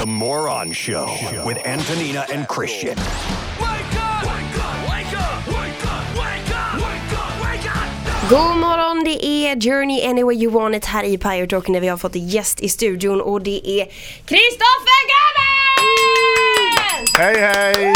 The Moron Show with Antonina and Christian. God morgon, det är Journey Anywhere You Want It här i Pirate Rock när vi har fått gäst i studion och det är Kristoffer Hej hej!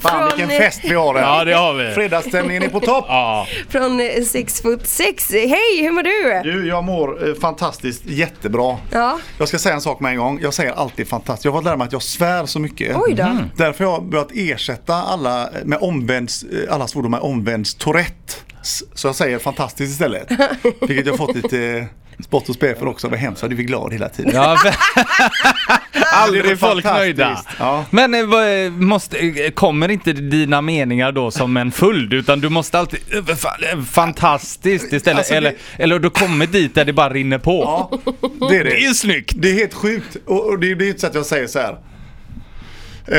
Fan vilken Från, fest vi har här. Ja, det har vi. Fredagsstämningen är på topp. Ja, Från eh, Six Foot Six. Hej, hur mår du? Du, jag mår eh, fantastiskt jättebra. Ja. Jag ska säga en sak med en gång. Jag säger alltid fantastiskt. Jag har fått lära mig att jag svär så mycket. Oj då. Därför har jag börjat ersätta alla med omvänds, eh, alla svordomar med omvänds Tourette. S- Så jag säger fantastiskt istället. Vilket jag fått lite eh, spott och spe för också. Vad hemskt vad du är glad hela tiden. ja för... Det är Aldrig folk nöjda. Ja. Men eh, vad, måste, eh, kommer inte dina meningar då som en följd utan du måste alltid eh, fa- eh, fantastiskt istället Alltså, det- eller, eller du kommer dit där det bara rinner på. Ja, det är det. Det är snyggt. Det är helt sjukt. Och, och det, det är inte så att jag säger så här. Eh,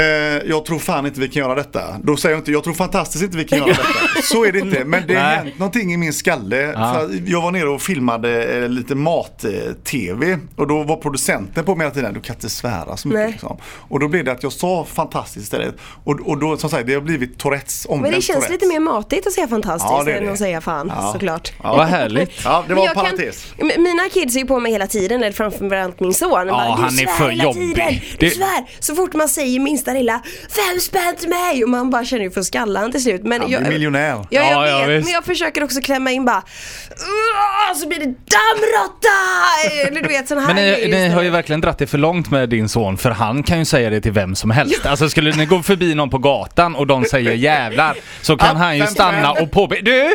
jag tror fan inte vi kan göra detta. Då säger jag inte, jag tror fantastiskt inte vi kan göra detta. Så är det inte. Men det har hänt någonting i min skalle. Ja. Jag var nere och filmade eh, lite mat-tv. Och då var producenten på mig hela tiden, du kan inte svära så mycket. Liksom. Och då blev det att jag sa fantastiskt istället. Och, och då, som sagt, det har blivit Tourettes, omvänt Men det känns Tourettes. lite mer matigt att säga fantastiskt Ja, det är än det. att säga fan, Ja. såklart. Ja. Vad härligt. Ja, det var en kan- parentes. M- Mina kids är ju på mig hela tiden, eller framförallt min son. Ja, Bara, han du är svär för jobbig. Tiden. Du Det- svär. Så fort man säger minsta lilla fem spänn till mig och man bara känner ju för skallan till slut. Men Han jag, blir miljonär. Ja, jag Ja, ja, vet. visst. men jag försöker också klämma in bara "Uah", så blir det dammråtta! Eller du vet sån här Men ni, grejer ni har ju istället. verkligen dratt det för långt med din son för han kan ju säga det till vem som helst. Alltså skulle ni gå förbi någon på gatan och de säger jävlar så kan Ja, han ju stanna och påpeka Du!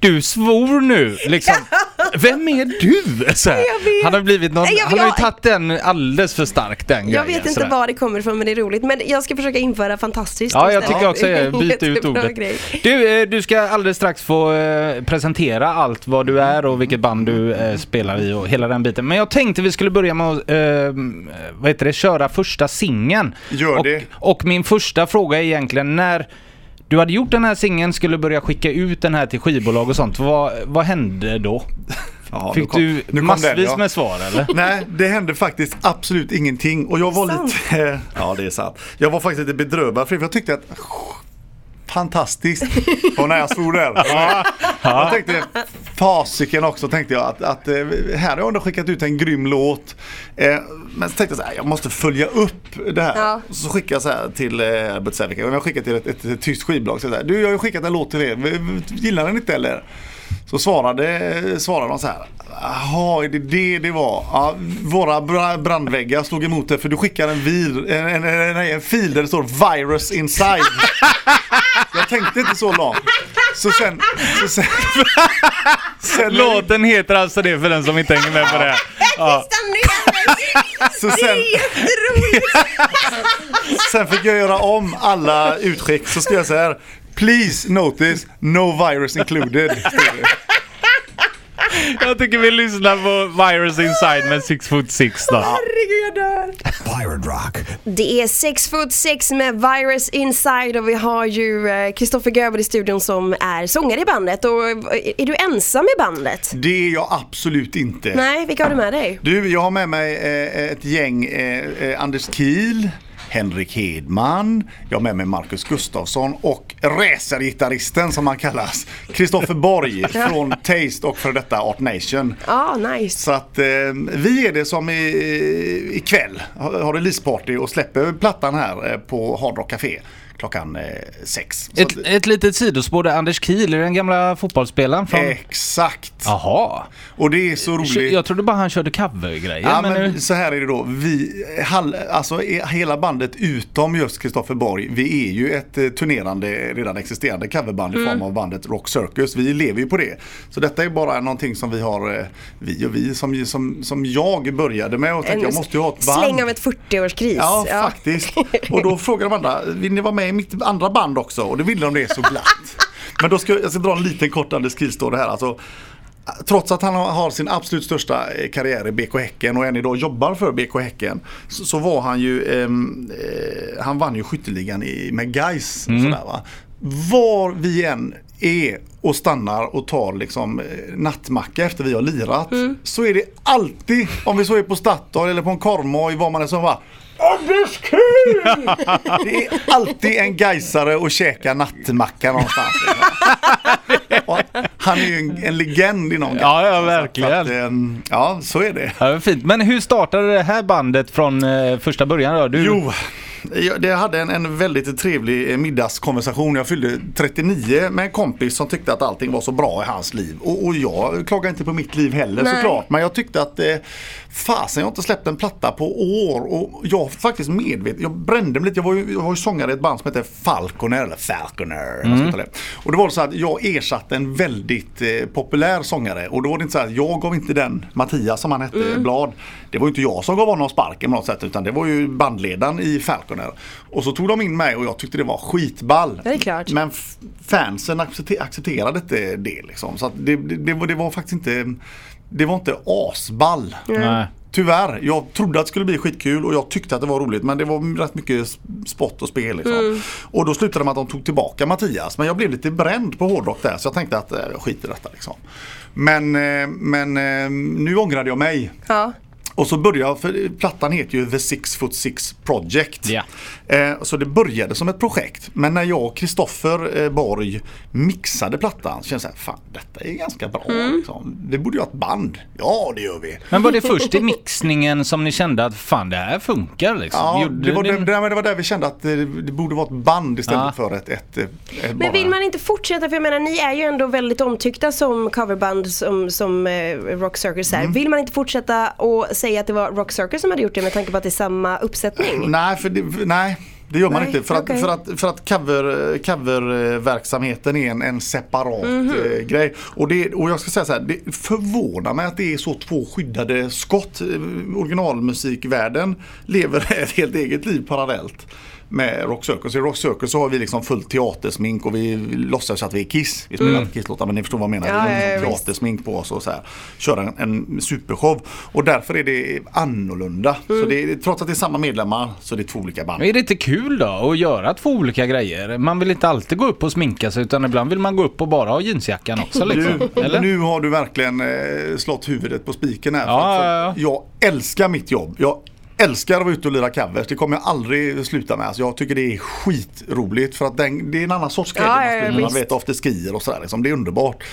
Du svor nu! Liksom. Vem är du? Så här. Han har blivit någon, jag- han har ju tagit den alldeles för starkt den Jag grejen, vet inte sådär. var det kommer ifrån men det är roligt. Men jag ska försöka införa fantastiskt Ja, jag tycker också det. Byt ut ordet. grej. Du, eh, du ska alldeles strax få eh, presentera allt vad du är och vilket band du eh, spelar i och hela den biten. Men jag tänkte vi skulle börja med att vad heter det, köra första singeln. Gör och, det. och min första fråga är egentligen när du hade gjort den här singeln, skulle börja skicka ut den här till skivbolag och sånt. Vad, vad hände då? Ja, nu Fick kom- du massvis den, ja. med svar eller? Nej, det hände faktiskt absolut ingenting. Och jag var lite... Ja, det är sant. Jag var faktiskt lite bedrövad för jag tyckte att Fantastiskt. Och när jag stod där. Ja. Jag tänkte, fasiken också tänkte jag att, att eh, här har jag ändå skickat ut en grym låt. Eh, Men så tänkte jag så här, jag måste följa upp det här. Ja. Så skickade jag så här till eh, Albert Sävika, jag skickade till ett, ett, ett tyst skivbolag. Så här, du jag har ju skickat en låt till er, gillar den inte eller? Så svarade, svarade de så här. Jaha, är det det det var? Ja, våra bra- brandväggar slog emot det för du skickar en, vir, en, en, en, en fil där det står virus inside. Jag tänkte inte så långt. Så sen... Så sen, sen Låten heter alltså det för den som inte hänger med på det. Ja. Så Det sen, är jätteroligt! sen fick jag göra om alla utskick. Så skrev jag så här. Please notice, no virus included. Jag tycker vi lyssnar på Virus Inside med Six Foot Six då. Herregud, jag dör! Pirate Rock. Det är Sex Foot Sex med Virus Inside och vi har ju eh, Kristoffer Göbel i studion som är sångare i bandet. Och eh, är du ensam i bandet? Det är jag absolut inte. Nej, vilka har du med dig? Du, jag har med mig eh, ett gäng. Eh, eh, Anders Kiel, Henrik Hedman, jag har med mig Marcus Gustafsson och racergitarristen som han kallas, Kristoffer Borg från Taste och för detta Art Nation. Ja, nice. Så att eh, vi är det som i, ikväll har har releaseparty och släpper plattan här eh, på Hard Rock Café klockan eh, sex. Så Ett, att- ett litet sidospår där Anders Kiel, är den gamla fotbollsspelaren från... Exakt. Jaha. Och det är så roligt. Jag trodde bara han körde covergrejer. Ja, men men nu... så här är det då. Vi, hall, alltså hela bandet utom just Kristoffer Borg. Vi är ju ett eh, turnerande, redan existerande coverband i form av bandet Rock Circus. Vi lever ju på det. Så detta är bara någonting som vi har, eh, vi och vi, som, som, som jag började med och tänkte jag måste ju ha ett band. Släng av ett 40-årskris. Ja, faktiskt. Och då frågade de andra, vill ni vara med i mitt andra band också? Och det ville de det så glatt. Men då ska jag ska dra en liten kort Anders Kiel-story här. Alltså, Trots att han har- sin absolut största eh, karriär i BK Häcken och än idag jobbar för BK Häcken så, så var han ju, ehm, eh, han vann ju skytteligan i, med Gais. Mm. Sådär, va? Var vi än är och stannar och tar liksom eh, nattmacka efter vi har lirat. Så är det alltid, om vi så är på Statoil eller på en korvmoj, var man är som bara Anders kul! Det är alltid en gaisare och käka nattmacka någonstans. Och Han är ju en, en legend inom Ja, ja, gaisen, så verkligen. Att, ehm, ja, så är det. Ja, fint. Men hur startade det här bandet från eh, första början då? Du, Jo, jag det hade en, en väldigt trevlig eh, middagskonversation. Jag fyllde 39 med en kompis som tyckte att allting var så bra i hans liv. Och, och jag klagar inte på mitt liv heller Nej. såklart. Men jag tyckte att eh, fasen jag har inte släppt en platta på år. Och jag faktiskt medvetet, jag brände mig lite. Jag var ju, jag var ju sångare i ett band som heter Falconer. Eller Falconer. uttala det. Och det var så att jag ersatte en väldigt eh, populär sångare. Och då var det inte så att jag gav inte den Mattias som han hette, Blad. Det var ju inte jag som gav honom sparken på något sätt. Utan det var ju bandledaren i Falconer. Och så tog de in mig och jag tyckte det var skitball. Det är klart. Men fansen accepter- accepterade inte det liksom. Så att det, det, det, var, det var faktiskt inte Det var inte asball. Nej. Tyvärr, jag trodde att det skulle bli skitkul och jag tyckte att det var roligt men det var rätt mycket spott och spel. Liksom. Och då slutade det med att de tog tillbaka Mattias men jag blev lite bränd på hårdrock där så jag tänkte att eh, skit i detta. Liksom. Men, eh, men eh, nu ångrade jag mig. Ja. Och så började för plattan heter ju The Six Foot Six Project. Eh, så det började som ett projekt. Men när jag och Kristoffer eh, Borg mixade plattan så kände jag så här, fan detta är ganska bra. Mm. Liksom. Det borde ju ha ett band. Ja det gör vi. Men var det först i mixningen som ni kände att fan det här funkar liksom? Ja, det var, ni- det, det, var där vi kände att det, det borde vara ett band istället Ja. för ett, ett, ett, ett Men vill man inte fortsätta, för jag menar ni är ju ändå väldigt omtyckta som coverband som, som eh, Rock Circus Mm. är. Vill man inte fortsätta och säga att det var Rock Circus som hade gjort det med tanke på att det är samma uppsättning? Nej, för det, för, nej, det gör man Nej, inte. För att, okej. för att, för att cover, coververksamheten är en, en separat Mhm. eh, grej. Och, det, och jag ska säga så här, det förvånar mig att det är så två skyddade skott. Eh, Originalmusikvärlden lever ett helt eget liv parallellt med Rock Circus. I Rock Circus så har vi liksom fullt teatersmink och vi låtsas att vi är Kiss. Vi spelar inte Kiss-låtar men ni förstår vad jag menar. Mm. Ja, vi har ja, ja, liksom visst. teatersmink på oss och så här. Köra en, en supershow. Och därför är det annorlunda. Mm. Så det trots att det är samma medlemmar så är det två olika band. Men Är det inte kul då att göra två olika grejer? Man vill inte alltid gå upp och sminka sig utan ibland vill man gå upp och bara ha jeansjackan också liksom. Eller? nu har du verkligen eh, slått huvudet på spiken här. Ja, ja, ja. Jag älskar mitt jobb. Jag älskar att vara ute och lira covers. Det kommer jag aldrig sluta med. Alltså jag tycker det är skitroligt. För att den, det är en annan sorts glädje Ja, man ja. Man visst. vet afterskier och sådär. Liksom. Det är underbart.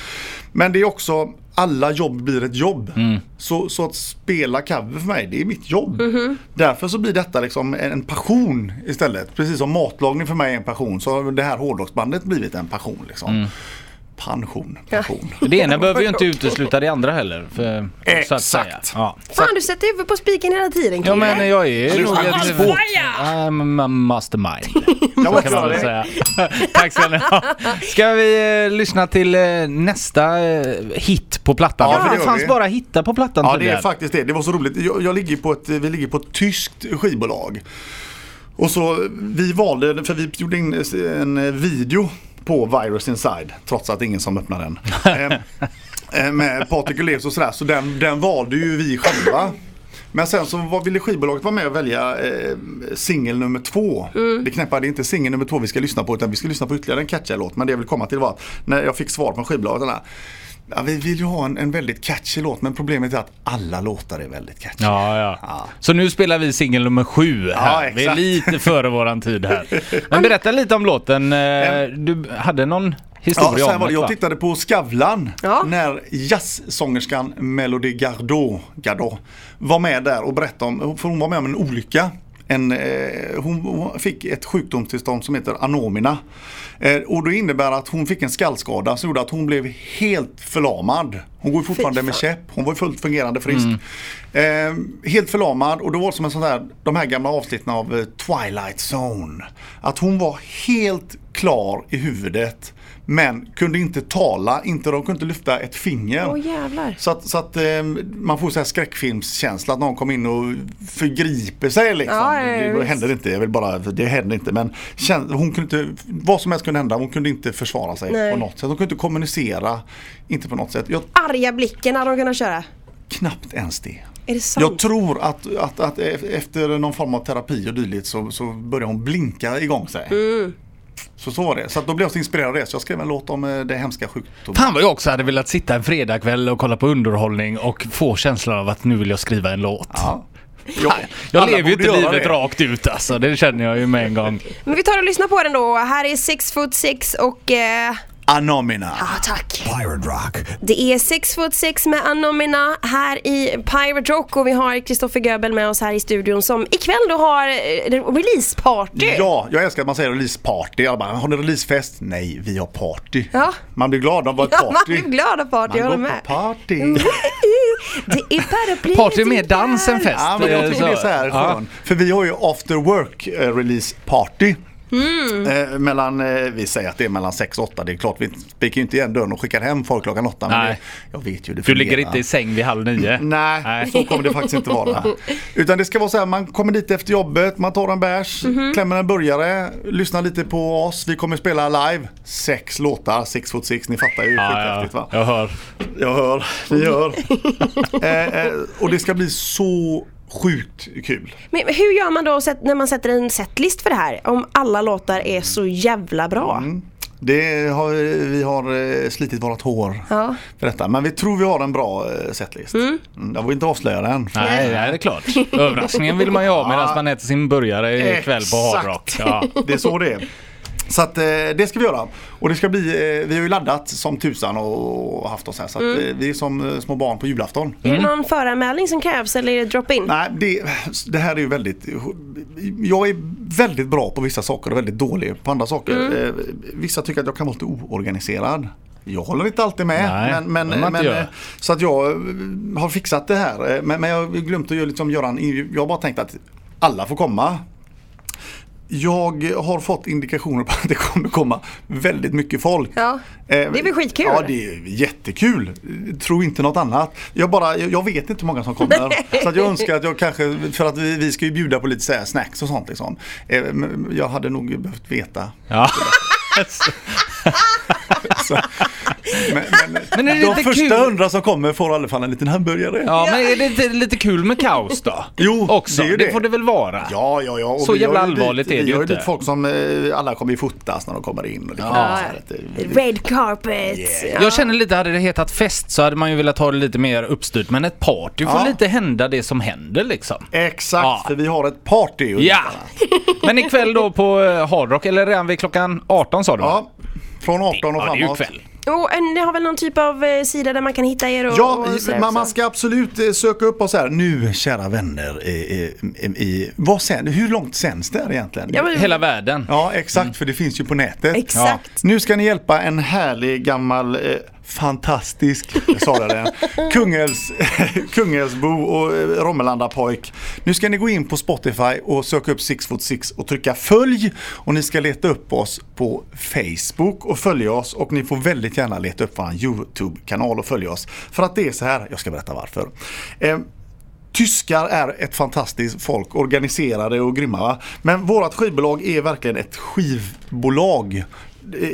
Men det är också, alla jobb blir ett jobb. Mm. Så, så att spela cover för mig, det är mitt jobb. Mhm. Därför så blir detta liksom en, en passion istället. Precis som matlagning för mig är en passion så har det här hårdrocksbandet blivit en passion. Liksom. Mm. Pension, passion. Det ena behöver ju inte utesluta det andra heller. För, så att säga. Exakt. Ja. Fan du sätter huvudet på spiken hela tiden Ja men jag är nog ett... sport. I'm a mastermind. Jag Så måste kan man väl säga. Tack ska ni ha. Ska vi eh, lyssna till eh, nästa eh, hit på plattan? Ja, Ja, för det det gör fanns vi. bara hitta på plattan Ja det är tydligen. faktiskt det. Det var så roligt. Jag, jag ligger på ett, vi ligger på ett tyskt skivbolag. Och så vi valde, för vi gjorde in en video på Virus Inside. Trots att det är ingen som öppnar den. Eh, eh, med Patrik Ulleus och sådär. Så den, den valde ju vi själva. Men sen så var, ville skivbolaget vara med och välja eh, singel nummer två. Det knäppa, det är inte singel nummer två vi ska lyssna på utan vi ska lyssna på ytterligare en catchy låt. Men det jag vill komma till var att när jag fick svar från skivbolaget. Ja, vi vill ju ha en, en väldigt catchy låt men problemet är att alla låtar är väldigt catchy. Ja, ja. Ja. Så nu spelar vi singel nummer sju här. Ja, vi är lite före våran tid här. Men berätta lite om låten. Eh, Du hade någon Ja, historia sen om var det, jag tittade på Skavlan Ja. när jazzsångerskan Melody Gardot, Gardot var med där och berättade om, för hon var med om en olycka. En, eh, hon, fick ett sjukdomstillstånd som heter anomina. Eh, och det innebär att hon fick en skallskada som gjorde att hon blev helt förlamad. Hon går fortfarande med käpp. Hon var fullt fungerande frisk. Eh, helt förlamad och då var det som en sån där, de här gamla avsnitten av eh, Twilight Zone. Att hon var helt klar i huvudet men kunde inte tala, inte, de kunde inte lyfta ett finger. Åh jävlar. Så att, så att eh, man får så här skräckfilmskänsla att någon kommer in och förgriper sig liksom. Ja, det visst. händer inte, jag vill bara, det händer inte. Men hon kunde inte, vad som helst kunde hända, hon kunde inte försvara sig Nej. på något sätt. Hon kunde inte kommunicera, inte på något sätt. Jag, Arga blicken hade de kunnat köra. knappt ens det. Det? Jag tror att, att, att e- efter någon form av terapi och dylikt så, så börjar hon blinka igång sig. Mm. Så så var det. Så då blev jag så inspirerad av det. Så jag skrev en låt om eh, det hemska sjukdomen. Fan vad jag också hade velat sitta en fredagkväll och kolla på underhållning och få känslan av att nu vill jag skriva en låt. Ja. Jag, Jag lever ju inte livet det. rakt ut alltså, det känner jag ju med en gång. Men vi tar och lyssnar på den då. Här är Six Foot Six och... Eh, Anomina. ja, tack. Pirate Rock. Det är Six Foot Six med Anomina här i Pirate Rock och vi har Kristoffer Göbel med oss här i studion som ikväll då har eh, releaseparty. Ja, jag älskar att man säger releaseparty. Alla bara, har ni releasefest? Nej, vi har party. Ja. Man blir glad av ett Ja, party. man blir glad av party, jag Man håller går med. på party. Det är paraply Party är mer dans än fest. Ja, men jag tycker det är så här ja. För vi har ju after work eh, release party. Mm. Eh, mellan, eh, vi säger att det är mellan 6 och 8. Det är klart vi spikar ju inte igen dörren och skickar hem folk klockan 8. Men det, jag vet ju hur det Du ligger inte i säng vid halv nio? Nej, Nej. så kommer det faktiskt inte vara. Utan det ska vara så här, man kommer dit efter jobbet, man tar en bärs, Mhm. klämmer en burgare, lyssnar lite på oss. Vi kommer spela live. Sex låtar, six foot six, ni fattar ju Ja, skithäftigt ja, va? jag hör. Jag hör, vi hör. eh, eh, och det ska bli så sjukt kul. Men hur gör man då när man sätter en setlist för det här? Om alla låtar är så jävla bra. Mm. Det har, vi har eh, slitit vårat hår Ja. för detta. Men vi tror vi har en bra eh, setlist. Mm. Jag vill inte avslöja den. Nej, det är klart. Överraskningen vill man ju ha medan Ja. man äter sin burgare ikväll på Hard Rock. Ja. Det är så det är. Så att, eh, det ska vi göra. Och det ska bli, eh, vi har ju laddat som tusan och, och haft oss här. Så att, Mm. eh, vi är som eh, små barn på julafton. Är det någon föranmälning som krävs eller är det drop-in? Nej, det, det här är ju väldigt... Jag är väldigt bra på vissa saker och väldigt dålig på andra saker. Mm. Eh, Vissa tycker att jag kan vara lite oorganiserad. Jag håller inte alltid med. Nej, men, men, men, eh, så att jag har fixat det här. Men, men jag har glömt att göra, liksom, göra en... Jag har bara tänkt att alla får komma. Jag har fått indikationer på att det kommer komma väldigt mycket folk. Ja, det är väl skitkul? Ja, det är jättekul. Tro inte något annat. Jag, bara, jag, vet inte hur många som kommer. så att jag önskar att jag kanske, för att vi, vi ska ju bjuda på lite så här snacks och sånt liksom. Eh, Jag hade nog behövt veta. Ja. Så, men, är det de första kul? hundra som kommer får i alla fall en liten hamburgare. ja, men är det inte lite kul med kaos då? Jo, Också, det är ju det. det. får det väl vara? Ja, ja, ja. Och Så vi jävla har ju allvarligt dit, är det Vi ju har inte. dit folk som, eh, alla kommer ju fotas när de kommer in. Och det kommer Ja. så här lite- Red carpet. Ja. Jag känner lite, hade det hetat fest så hade man ju velat ha det lite mer uppstyrt. Men ett party får Ja. lite hända det som händer liksom. Exakt, Ja. för vi har ett party. Ja! Men ikväll då på eh, Hard Rock, eller redan vid klockan 18 sa du va? Ja, från 18 och Ja, det är ju framåt. kväll. Och en, ni har väl någon typ av eh, sida där man kan hitta er? Och, Ja, och man, man ska absolut eh, söka upp oss här. Nu, kära vänner, i, i, i, vad sen, hur långt sänds det här egentligen? Ja, men, Hela världen. Ja, exakt, för det finns ju på nätet. Exakt. Nu ska ni hjälpa en härlig gammal eh, fantastisk, jag sa det den, Kungälvs, Kungälvsbo och eh, Romelanda-pojk. Nu ska ni gå in på Spotify och söka upp Six Foot Six och trycka följ och ni ska leta upp oss på Facebook och följa oss och ni får väldigt gärna leta upp vår YouTube-kanal och följa oss. För att det är så här, jag ska berätta varför. Eh, Tyskar är ett fantastiskt folk, organiserade och grymma. Va? Men vårt skivbolag är verkligen ett skivbolag.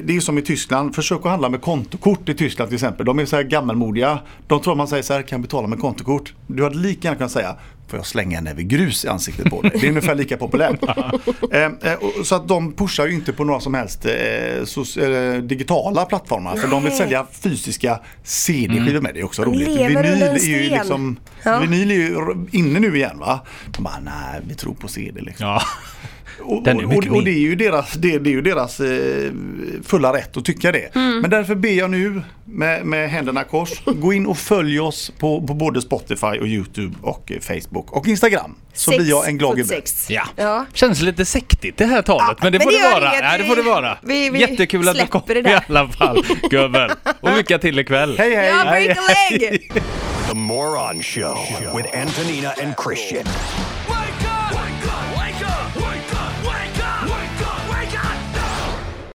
Det är som i Tyskland, försök att handla med kontokort i Tyskland till exempel. De är så här gammalmodiga. De tror man säger så här, kan jag betala med kontokort? Du hade lika gärna kunnat säga, får jag slänga en näve grus i ansiktet på dig? Det är ungefär lika populärt. eh, eh, så att de pushar ju inte på några som helst eh, eh, digitala plattformar. För de vill sälja fysiska CD-skivor med. Det är också roligt. under en är ju liksom Ja. Vinyl är ju inne nu igen va? De bara, nej vi tror på CD liksom. Ja. Och, Den är och, mycket och, det är ju deras, det, det är ju deras eh, fulla rätt att tycka det. Mm. Men därför ber jag nu med, med händerna kors, gå in och följ oss på, på både Spotify och YouTube och eh, Facebook och Instagram. Så Sex blir jag en glad gubbe. sex. Ja. Ja. Känns lite sektigt det här talet, Ja, men det men får det vara. inget. Ja, det får det vara. Vi- vi Jättekul att du kom det i alla fall, gubben. Och lycka till ikväll. Hej hej! Ja, break a leg! The Moron Show with Antonina and Christian.